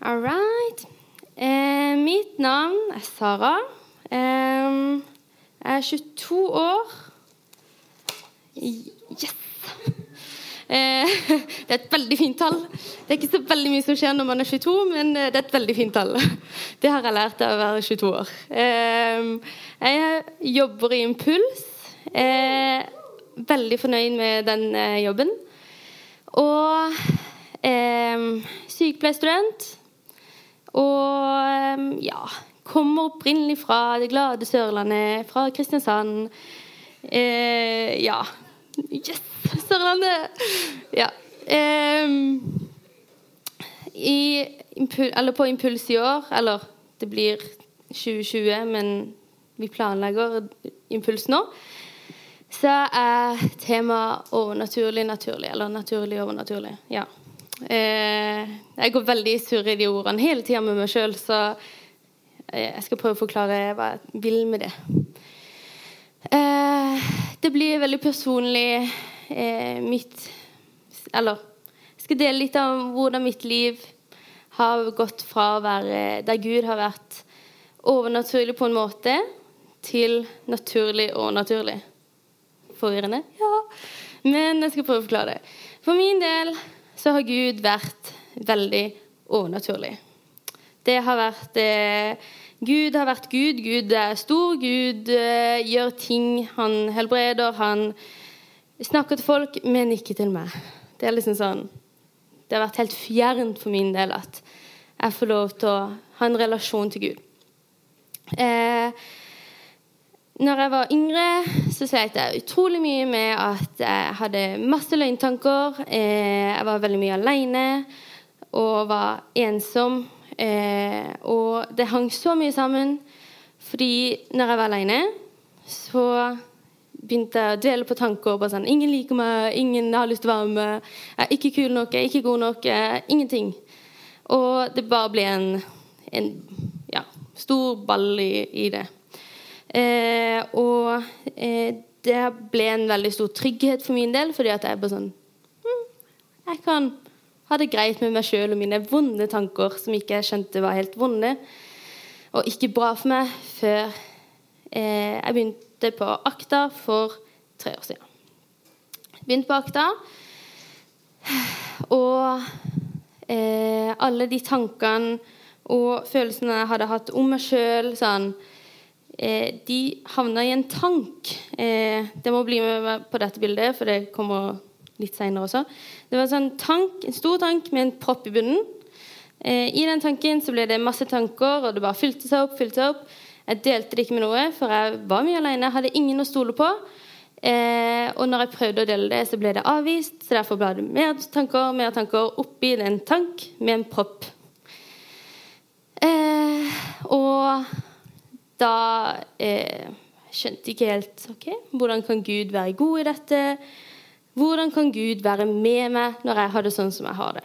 All right. Eh, mitt navn er Sara. Eh, jeg er 22 år. Yes! Eh, det er et veldig fint tall. Det er ikke så veldig mye som skjer når man er 22, men eh, det er et veldig fint tall. Det har jeg lært av å være 22 år. Eh, jeg jobber i Impuls. Eh, veldig fornøyd med den jobben. Og sykepleierstudent. Og eh, ja Kommer opprinnelig fra det glade Sørlandet, fra Kristiansand. Eh, ja. Yes! Sørlandet! Ja. Eh, i, på Impuls i år, eller det blir 2020, men vi planlegger Impuls nå, så er temaet overnaturlig naturlig. Eller naturlig overnaturlig. Ja. Eh, jeg går veldig surr i de ordene hele tida med meg sjøl, så jeg skal prøve å forklare hva jeg vil med det. Eh, det blir veldig personlig eh, mitt Eller jeg skal dele litt av hvordan mitt liv har gått fra å være der Gud har vært overnaturlig på en måte, til naturlig og naturlig. Forvirrende? Ja. Men jeg skal prøve å forklare det. For min del så har Gud vært veldig overnaturlig. Det har vært eh, Gud har vært Gud. Gud er stor. Gud eh, gjør ting. Han helbreder. Han snakker til folk, men ikke til meg. Det er liksom sånn Det har vært helt fjernt for min del at jeg får lov til å ha en relasjon til Gud. Eh, når jeg var yngre, så slet jeg utrolig mye med at jeg hadde masse løgntanker. Eh, jeg var veldig mye aleine og var ensom. Eh, og det hang så mye sammen. Fordi når jeg var aleine, så begynte jeg å dvele på tanker. Bare sånn, 'Ingen liker meg, ingen har lyst til å være med Jeg er ikke kul nok, jeg er ikke god nok. Ingenting.' Og det bare ble en, en ja, stor ball i, i det. Eh, og eh, det ble en veldig stor trygghet for min del, fordi at jeg bare sånn hm, Jeg kan ha det greit med meg sjøl og mine vonde tanker som ikke jeg skjønte var helt vonde, og ikke bra for meg, før eh, jeg begynte på Akta for tre år siden. Begynte på Akta, og alle de tankene og følelsene jeg hadde hatt om meg sjøl, sånn eh, de havna i en tank. Eh, det må bli med på dette bildet, for det kommer litt seinere også. Det var en, sånn tank, en stor tank med en propp i bunnen. Eh, I den tanken så ble det masse tanker, og det bare fylte seg opp. fylte seg opp. Jeg delte det ikke med noe, for jeg var mye alene. Hadde ingen å stole på. Eh, og når jeg prøvde å dele det, så ble det avvist. Så derfor ble det mer tanker mer tanker oppi en tank med en propp. Eh, og da eh, skjønte jeg ikke helt ok, hvordan kan Gud være god i dette. Hvordan kan Gud være med meg når jeg har det sånn som jeg har det?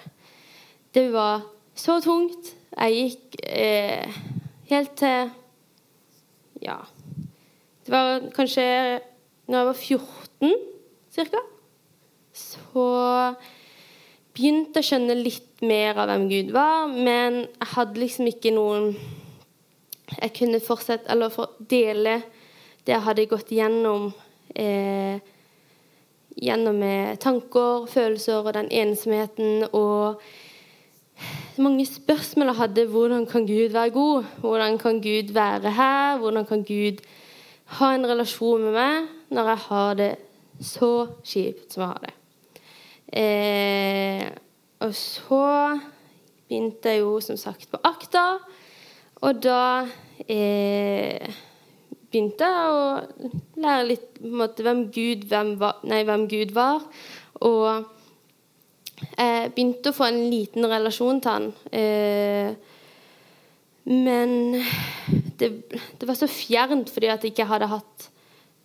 Det var så tungt. Jeg gikk eh, helt til Ja. Det var kanskje når jeg var 14 ca. Så begynte jeg å skjønne litt mer av hvem Gud var, men jeg hadde liksom ikke noen Jeg kunne fortsette, eller for dele det jeg hadde gått gjennom eh, gjennom med tanker, følelser og den ensomheten og mange spørsmål jeg hadde. Hvordan kan Gud være god? Hvordan kan Gud være her? Hvordan kan Gud ha en relasjon med meg når jeg har det så kjipt som jeg har det? Eh, og så begynte jeg jo som sagt på Akta, og da eh, begynte jeg å lære litt måte, hvem, Gud, hvem, var, nei, hvem Gud var. Og jeg begynte å få en liten relasjon til han. Eh, men det, det, var så fjernt fordi at jeg ikke hadde hatt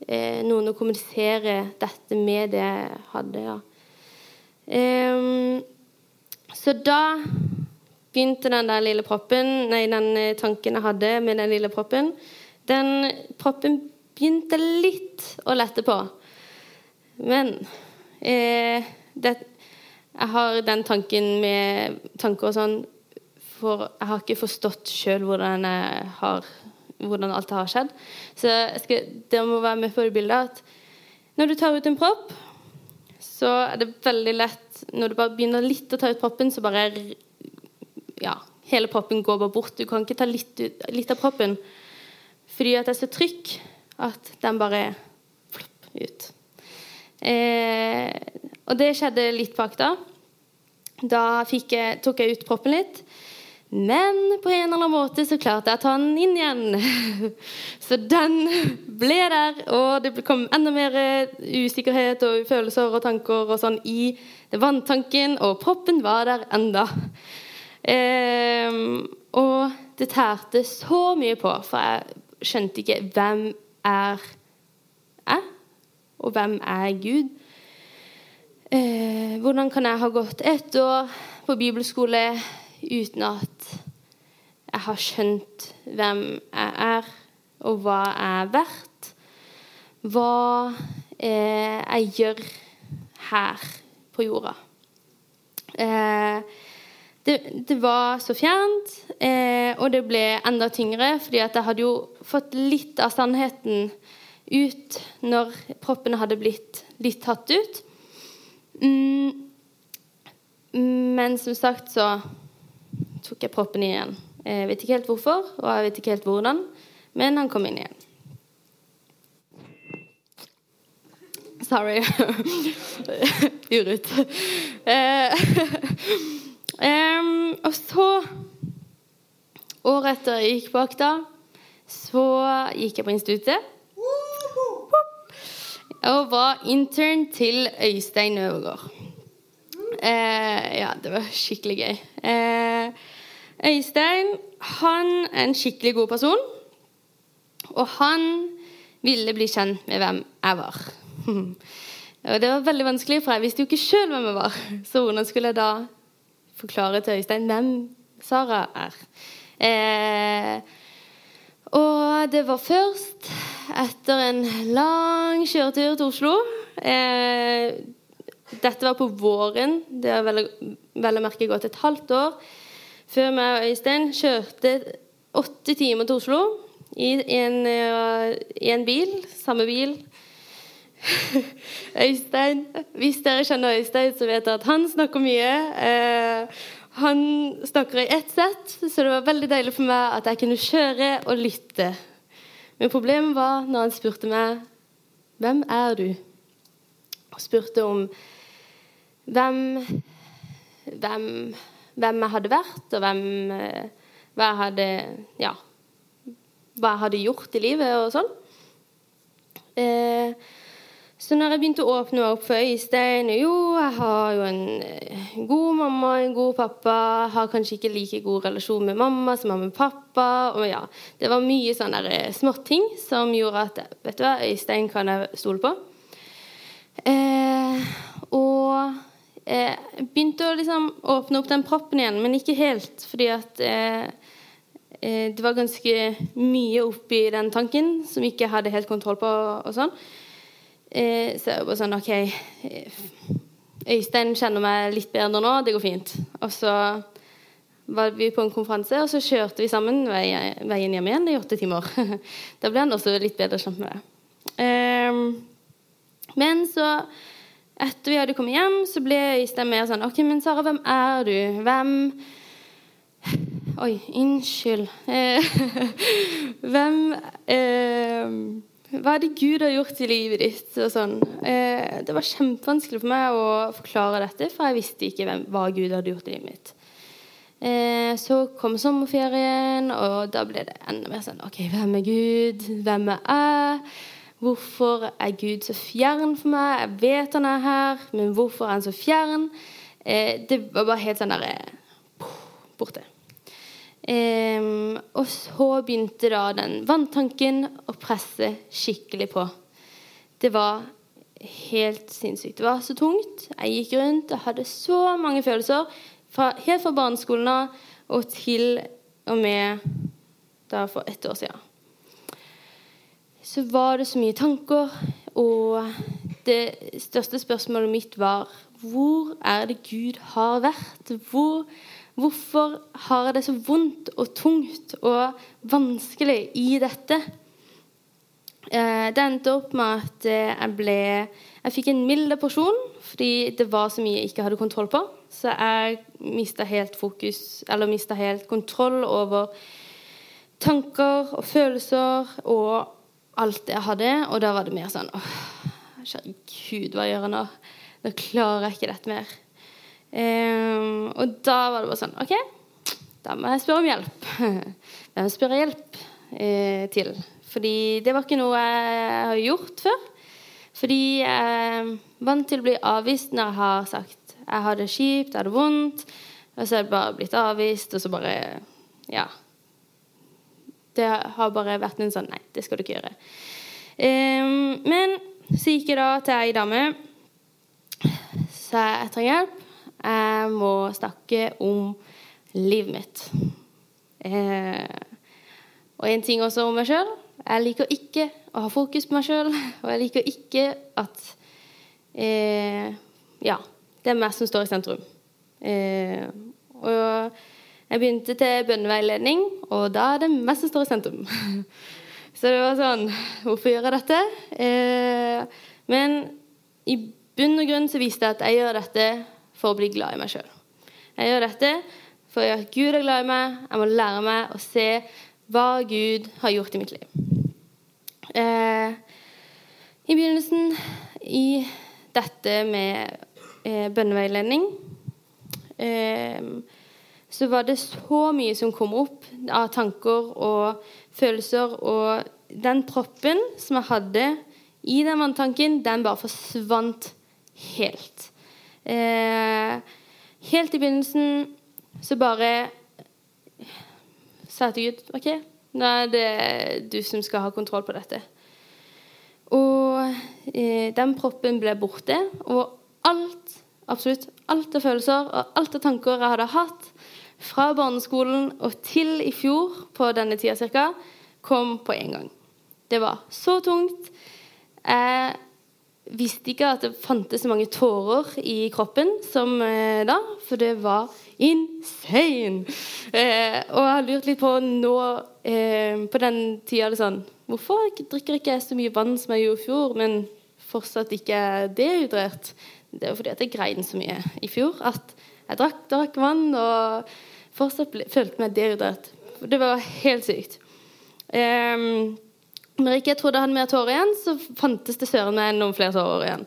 eh, noen å kommunisere dette med det jeg hadde. Ja. Eh, så da begynte den der lille proppen, nei, den tanken jeg hadde med den lille proppen, den proppen begynte litt å lette på. Men eh, det, jeg har den tanken med tanker og sånn for jeg har ikke forstått sjøl hvordan, hvordan alt har skjedd. Så skal, dere må være med på det bildet at når du tar ut en propp, så er det veldig lett Når du bare begynner litt å ta ut proppen, så bare Ja, hele proppen går bare bort. Du kan ikke ta litt, ut, litt av proppen fordi at det er så trykk at den bare flopp ut. Eh, og det skjedde litt bak da. Da jeg, tok jeg ut proppen litt. Men på en eller annen måte så klarte jeg å ta den inn igjen. Så den ble der, og det kom enda mer usikkerhet og følelser og tanker og sånn i vanntanken, og proppen var der enda. Eh, og det tærte så mye på, for jeg skjønte ikke hvem er jeg, og hvem er Gud. Eh, hvordan kan jeg ha gått ett år på bibelskole uten at jeg har skjønt hvem jeg er, og hva jeg er verdt? Hva eh, jeg gjør her på jorda. Eh, det, det, var så fjernt, eh, og det ble enda tyngre, fordi at jeg hadde jo fått litt av sannheten ut når proppene hadde blitt litt tatt ut. Mm, men som sagt så tok jeg proppen igjen. Jeg vet ikke helt hvorfor, og jeg vet ikke helt hvordan, men han kom inn igjen. Sorry. Urut. um, og så Året etter jeg gikk bak da, så gikk jeg på instituttet og var intern til Øystein Øvergaard. Uh, ja, det var skikkelig gøy. Uh, Øystein han er en skikkelig god person. Og han ville bli kjent med hvem jeg var. og det var veldig vanskelig, for jeg visste jo ikke sjøl hvem jeg var. Så hvordan skulle jeg da forklare til Øystein hvem Sara er? Eh, og det var først etter en lang kjøretur til Oslo. Eh, dette var på våren. Det har vel, vel å merke gått et halvt år før meg og Øystein kjørte åtte timer til Oslo i en, uh, i en bil. Samme bil. Øystein Hvis dere kjenner Øystein, så vet dere at han snakker mye. Eh, han snakker i ett sett, så det var veldig deilig for meg at jeg kunne kjøre og lytte. Men problemet var når han spurte meg hvem er du? Og spurte om hvem, hvem, hvem jeg hadde vært, og hvem, hva, jeg hadde, ja, hva jeg hadde gjort i livet og sånn. Eh, så når jeg begynte å åpne opp for Øystein Jo, jeg har jo en eh, god mamma, en god pappa. Har kanskje ikke like god relasjon med mamma som har med pappa. Og ja, Det var mye sånne eh, småting som gjorde at vet du hva, Øystein kan jeg stole på. Eh, og eh, begynte å liksom åpne opp den proppen igjen, men ikke helt. Fordi at eh, eh det var ganske mye oppi den tanken som ikke hadde helt kontroll på. og sånn. Eh, så jeg bare sånn OK eh, Øystein kjenner meg litt bedre nå, det går fint. Og så var vi på en konferanse, og så kjørte vi sammen veien hjem igjen i åtte timer. da ble han også litt bedre kjent med det. Eh, men så, etter vi hadde kommet hjem, så ble Øystein mer sånn OK, men Sara, hvem er du? Hvem Oi, unnskyld. Eh, hvem eh, hva er det Gud har gjort i livet ditt? Sånn. Eh, det var kjempevanskelig for meg å forklare dette, for jeg visste ikke hvem, hva Gud hadde gjort i livet mitt. Eh, så kom sommerferien, og da ble det enda mer sånn OK, hvem er Gud? Hvem er jeg? Hvorfor er Gud så fjern for meg? Jeg vet han er her, men hvorfor er han så fjern? Eh, det var bare helt sånn der Borte. Um, og så begynte da den vanntanken å presse skikkelig på. Det var helt sinnssykt. Det var så tungt. Jeg gikk rundt og hadde så mange følelser. Fra, helt fra barneskolen av og til og med da for ett år siden. Så var det så mye tanker, og det største spørsmålet mitt var hvor er det Gud har vært? Hvor Hvorfor har jeg det så vondt og tungt og vanskelig i dette? Eh, det endte opp med at eh, jeg ble Jeg fikk en mild depresjon fordi det var så mye jeg ikke hadde kontroll på. Så jeg mista helt fokus, eller mista helt kontroll over tanker og følelser og alt jeg hadde. Og da var det mer sånn åh, Herregud, hva gjør jeg nå? Nå klarer jeg ikke dette mer. Um, og da var det bare sånn OK, da må jeg spørre om hjelp. Hvem spør jeg hjelp eh, til? Fordi det var ikke noe jeg har gjort før. Fordi jeg er vant til å bli avvist når jeg har sagt jeg har det kjipt, jeg har det vondt. Og så er det bare blitt avvist, og så bare Ja. Det har bare vært en sånn Nei, det skal du ikke gjøre. Um, men så gikk jeg da til ei dame. Så jeg trenger hjelp. Jeg må snakke om livet mitt. Eh, og en ting også om meg sjøl. Jeg liker ikke å ha fokus på meg sjøl. Og jeg liker ikke at eh, Ja, det er meg som står i sentrum. Eh, og jeg begynte til bønneveiledning, og da er det meg som står i sentrum. Så det var sånn Hvorfor gjør jeg dette? Eh, men i bunn og grunn så viste jeg at jeg gjør dette for å bli glad i meg sjøl. Jeg gjør dette for at Gud er glad i meg. Jeg må lære meg å se hva Gud har gjort i mitt liv. Eh, I begynnelsen i dette med eh, bønneveiledning eh, så var det så mye som kom opp av tanker og følelser. Og den proppen som jeg hadde i den vanntanken, den bare forsvant helt. Eh, helt i begynnelsen så bare sa til Gud OK, nå er det du som skal ha kontroll på dette. Og eh, den proppen ble borte, og alt, absolutt alt av følelser og alt av tanker jeg hadde hatt fra barneskolen og til i fjor på denne tida ca., kom på en gang. Det var så tungt. Jeg visste ikke at det fantes så mange tårer i kroppen som eh, da, for det var insane. Eh, og jeg har lurt litt på nå eh, på den tida sånn Hvorfor drikker ikke jeg så mye vann som jeg gjorde i fjor, men fortsatt ikke er dehydrert? Det er jo fordi at jeg grein så mye i fjor at jeg drakk, drakk vann og fortsatt ble, følte meg dehydrert. Det var helt sykt. Um, når ikke jeg trodde jeg hadde mer tårer igjen, så fantes det søren meg noen flere tårer igjen.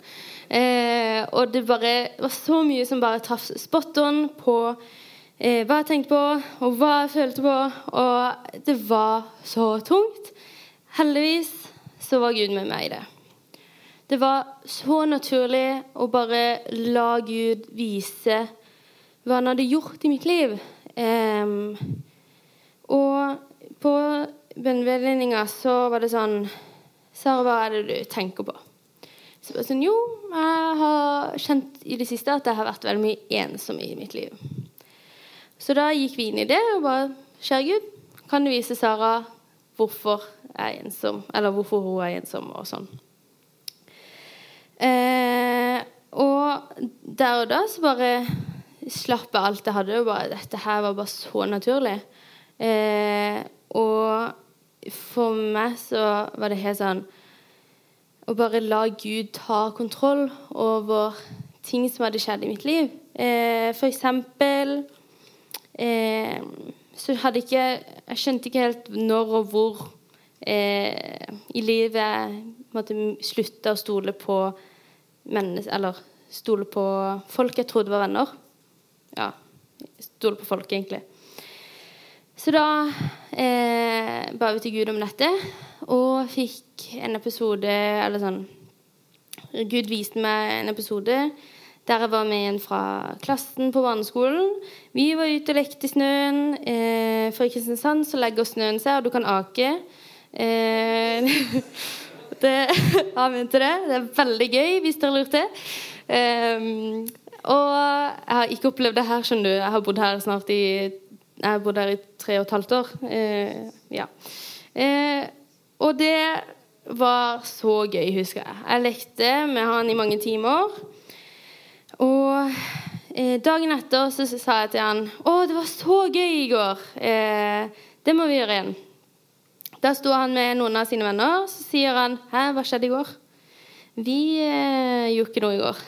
Eh, og det bare var så mye som bare traff spot on på eh, hva jeg tenkte på, og hva jeg følte på. Og det var så tungt. Heldigvis så var Gud med meg i det. Det var så naturlig å bare la Gud vise hva han hadde gjort i mitt liv. Eh, og på bønneveiledninga så var det sånn Sara, hva er det du tenker på? Så bare sånn Jo, jeg har kjent i det siste at jeg har vært veldig mye ensom i mitt liv. Så da gikk vi inn i det og bare Kjære Gud, kan du vise Sara hvorfor jeg er ensom, eller hvorfor hun er ensom, og sånn. Eh, og der og da så bare slapp jeg alt jeg hadde, og bare Dette her var bare så naturlig. Eh, og for meg så var det helt sånn Å bare la Gud ta kontroll over ting som hadde skjedd i mitt liv. Eh, for eksempel eh, så hadde ikke Jeg skjønte ikke helt når og hvor eh, i livet jeg måtte slutte å stole på mennesker Eller stole på folk jeg trodde var venner. Ja, stole på folk, egentlig. Så da eh, ba vi til Gud om dette, og fikk en episode Eller sånn Gud viste meg en episode der jeg var med en fra klassen på barneskolen. Vi var ute og lekte i snøen. Eh, for i Kristiansand så legger snøen seg, og du kan ake. Eh, det, jeg mente det. Det er veldig gøy, hvis dere lurte. Eh, og jeg har ikke opplevd det her, skjønner du. Jeg har bodd her snart i jeg har bodd der i tre og et halvt år. Eh, ja. Eh, og det var så gøy, husker jeg. Jeg lekte med han i mange timer. Og eh, dagen etter så, så sa jeg til han Å, det var så gøy i går. Eh, det må vi gjøre igjen. Da sto han med noen av sine venner, så sier han Hæ, hva skjedde i går? Vi eh, gjorde ikke noe i går.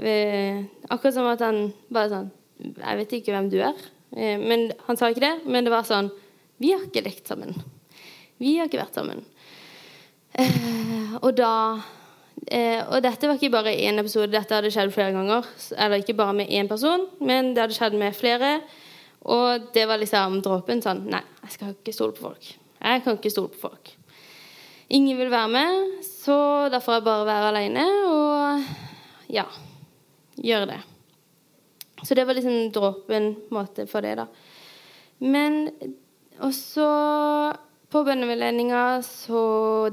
Vi, akkurat som at han bare sånn Jeg vet ikke hvem du er. Eh, men Han sa ikke det, men det var sånn Vi har ikke lekt sammen. Vi har ikke vært sammen. Eh, og da eh, Og dette var ikke bare én episode, dette hadde skjedd flere ganger. Eller ikke bare med én person, men det hadde skjedd med flere. Og det var liksom dråpen sånn Nei, jeg skal ikke stole på folk. Jeg kan ikke stole på folk. Ingen vil være med, så da får jeg bare være aleine og ja gjøre det. Så det var liksom dråpen måte, for det, da. Men også på bønneveiledninga så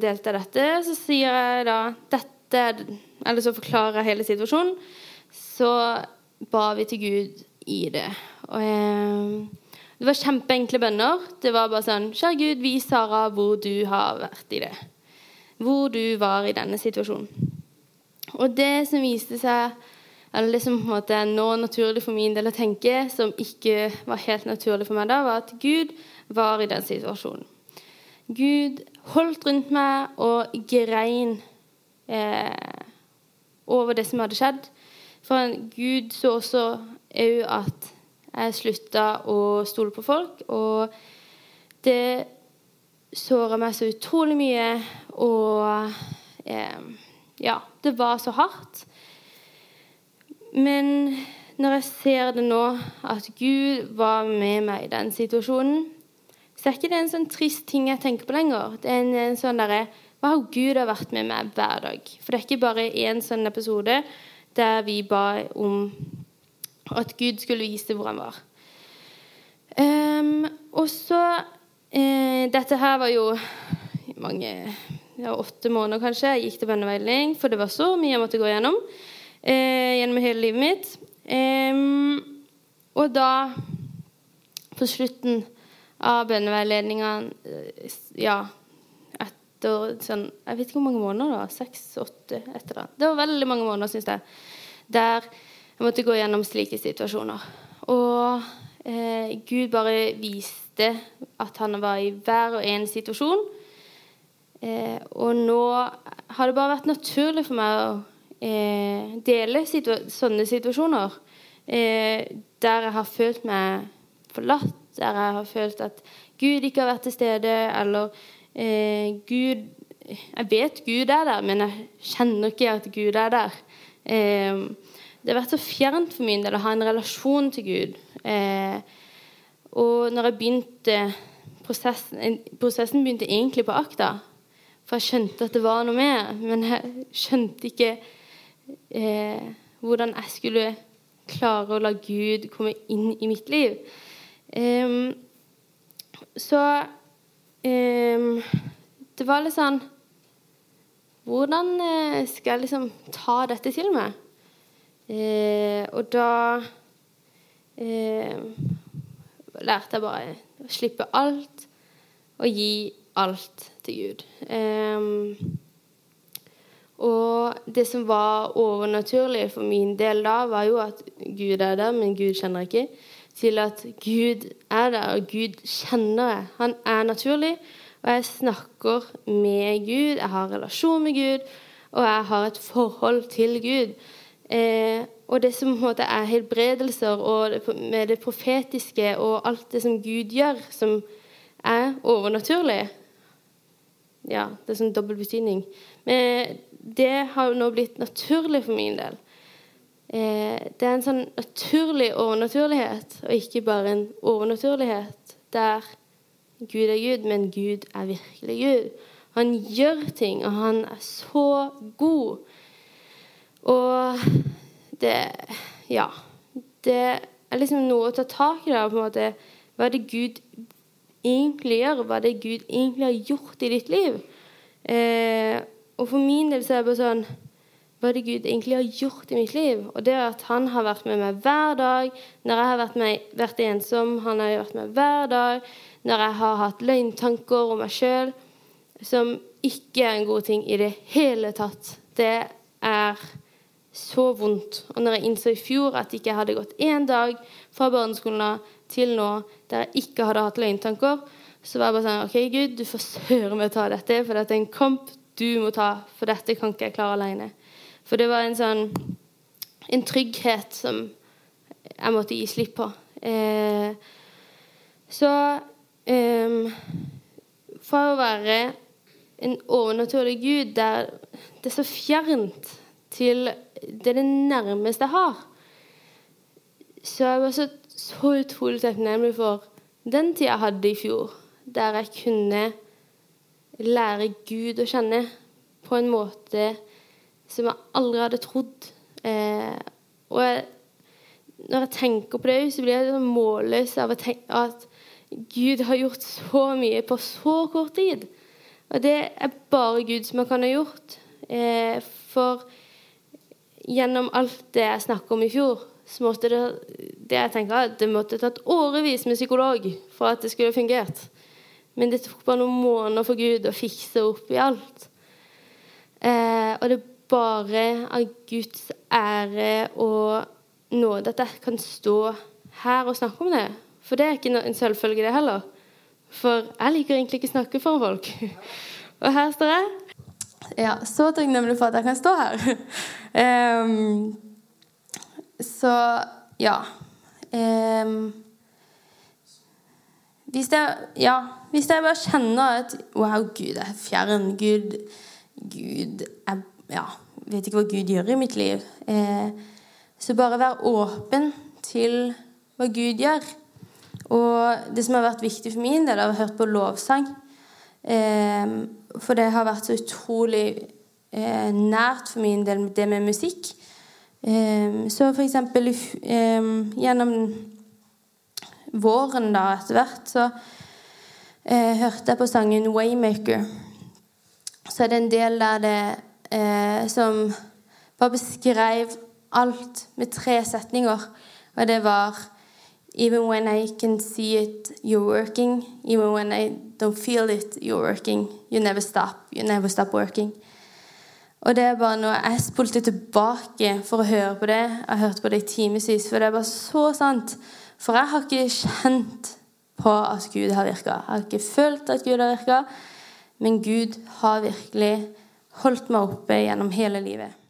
delte jeg dette. Så sier jeg da dette Eller så forklarer jeg hele situasjonen. Så ba vi til Gud i det. Og eh, det var kjempeenkle bønner. Det var bare sånn Kjære Gud, vis Sara hvor du har vært i det. Hvor du var i denne situasjonen. Og det som viste seg eller det som på en måte er nå naturlig for min del å tenke, som ikke var helt naturlig for meg da, var at Gud var i den situasjonen. Gud holdt rundt meg og grein eh, over det som hadde skjedd. For Gud så også òg at jeg slutta å stole på folk. Og det såra meg så utrolig mye, og eh, ja, det var så hardt. Men når jeg ser det nå, at Gud var med meg i den situasjonen, så er ikke det en sånn trist ting jeg tenker på lenger. Det er en, en sånn derre har Gud har vært med meg hver dag. For det er ikke bare én sånn episode der vi ba om at Gud skulle vise hvor han var. Um, og så eh, Dette her var jo mange ja, åtte måneder, kanskje. Jeg gikk til bønneveiledning, for det var så mye jeg måtte gå gjennom eh, gjennom hele livet mitt. Eh, og da, på slutten av bønneveiledninga eh, Ja, etter sånn Jeg vet ikke hvor mange måneder, da. Seks-åtte etter det. Det var veldig mange måneder, syns jeg. Der jeg måtte gå gjennom slike situasjoner. Og eh, Gud bare viste at han var i hver og en situasjon. Eh, og nå har det bare vært naturlig for meg å eh, dele situa sånne situasjoner eh, der jeg har følt meg forlatt, der jeg har følt at Gud ikke har vært til stede, eller eh, Gud Jeg vet Gud er der, men jeg kjenner ikke at Gud er der. Eh, det har vært så fjernt for min del å ha en relasjon til Gud. Eh, og når jeg begynte prosessen, prosessen begynte egentlig på akta. For jeg skjønte at det var noe mer, men jeg skjønte ikke eh, hvordan jeg skulle klare å la Gud komme inn i mitt liv. Um, så um, det var litt sånn Hvordan eh, skal jeg liksom ta dette til meg? Eh, og da eh, lærte jeg bare å slippe alt og gi alt til Gud. Um, og det som var overnaturlig for min del da, var jo at Gud er der, men Gud kjenner ikke. Til at Gud er der, og Gud kjenner jeg. Han er naturlig. Og jeg snakker med Gud, jeg har relasjon med Gud, og jeg har et forhold til Gud. Eh, og det som på en måte er helbredelser og det, med det profetiske og alt det som Gud gjør, som er overnaturlig Ja, det er sånn dobbel betydning. Men det har nå blitt naturlig for min del. Eh, det er en sånn naturlig overnaturlighet, og ikke bare en overnaturlighet der Gud er Gud, men Gud er virkelig Gud. Han gjør ting, og han er så god. Og det Ja. Det er liksom noe å ta tak i der. på en måte. Hva er det Gud egentlig gjør? Hva er det Gud egentlig har gjort i ditt liv? Eh, og for min del så er det bare sånn Hva er det Gud egentlig har gjort i mitt liv? Og det at han har vært med meg hver dag når jeg har vært, med, vært ensom. Han har vært med hver dag når jeg har hatt løgntanker om meg sjøl som ikke er en god ting i det hele tatt. Det er så vondt. Og når jeg innså i fjor at jeg ikke hadde gått én dag fra barneskolen til nå der jeg ikke hadde hatt løgntanker, så var jeg bare sånn OK, Gud, du får meg å ta dette, for dette er en kamp du må ta, for dette kan ikke jeg klare alene. For det var en sånn en trygghet som jeg måtte gi slipp på. Eh, så eh, Fra å være en overnaturlig gud der det er så fjernt til det er det nærmeste jeg har, så jeg var så, så utrolig takknemlig for den tida jeg hadde i fjor, der jeg kunne lære Gud å kjenne på en måte som jeg aldri hadde trodd. Eh, og jeg, når jeg tenker på det, så blir jeg sånn målløs av å tenke at Gud har gjort så mye på så kort tid. Og det er bare Gud som kan ha gjort. Eh, for gjennom alt det jeg snakket om i fjor, så måtte det, det jeg tenker, det måtte tatt årevis med psykolog for at det skulle fungert. Men det tok bare noen måneder for Gud å fikse opp i alt. Eh, og det er bare av Guds ære og nåde at jeg kan stå her og snakke om det. For det er ikke en selvfølge, det heller. For jeg liker egentlig ikke å snakke for folk. og her står jeg. Ja, så takknemlig for at jeg kan stå her. um, så ja. Um, hvis jeg, ja, hvis jeg bare kjenner at Wow, Gud er fjern. Gud, Gud er, ja, vet ikke hva Gud gjør i mitt liv. Eh, så bare vær åpen til hva Gud gjør. Og det som har vært viktig for min del, er å ha hørt på lovsang. Eh, for det har vært så utrolig eh, nært for min del, det med musikk. Eh, så for eksempel eh, gjennom våren da etter hvert, så eh, hørte jeg på sangen 'Waymaker'. Så er det en del der det eh, som bare beskrev alt med tre setninger. Og det var Even when I can see it, you're working. Even when I don't feel it, you're working. You never stop. You never stop working. Og det er bare noe jeg spolte tilbake for å høre på det Jeg har hørt på det i timevis, for det er bare så sant. For jeg har ikke kjent på at Gud har virka. Jeg har ikke følt at Gud har virka, men Gud har virkelig holdt meg oppe gjennom hele livet.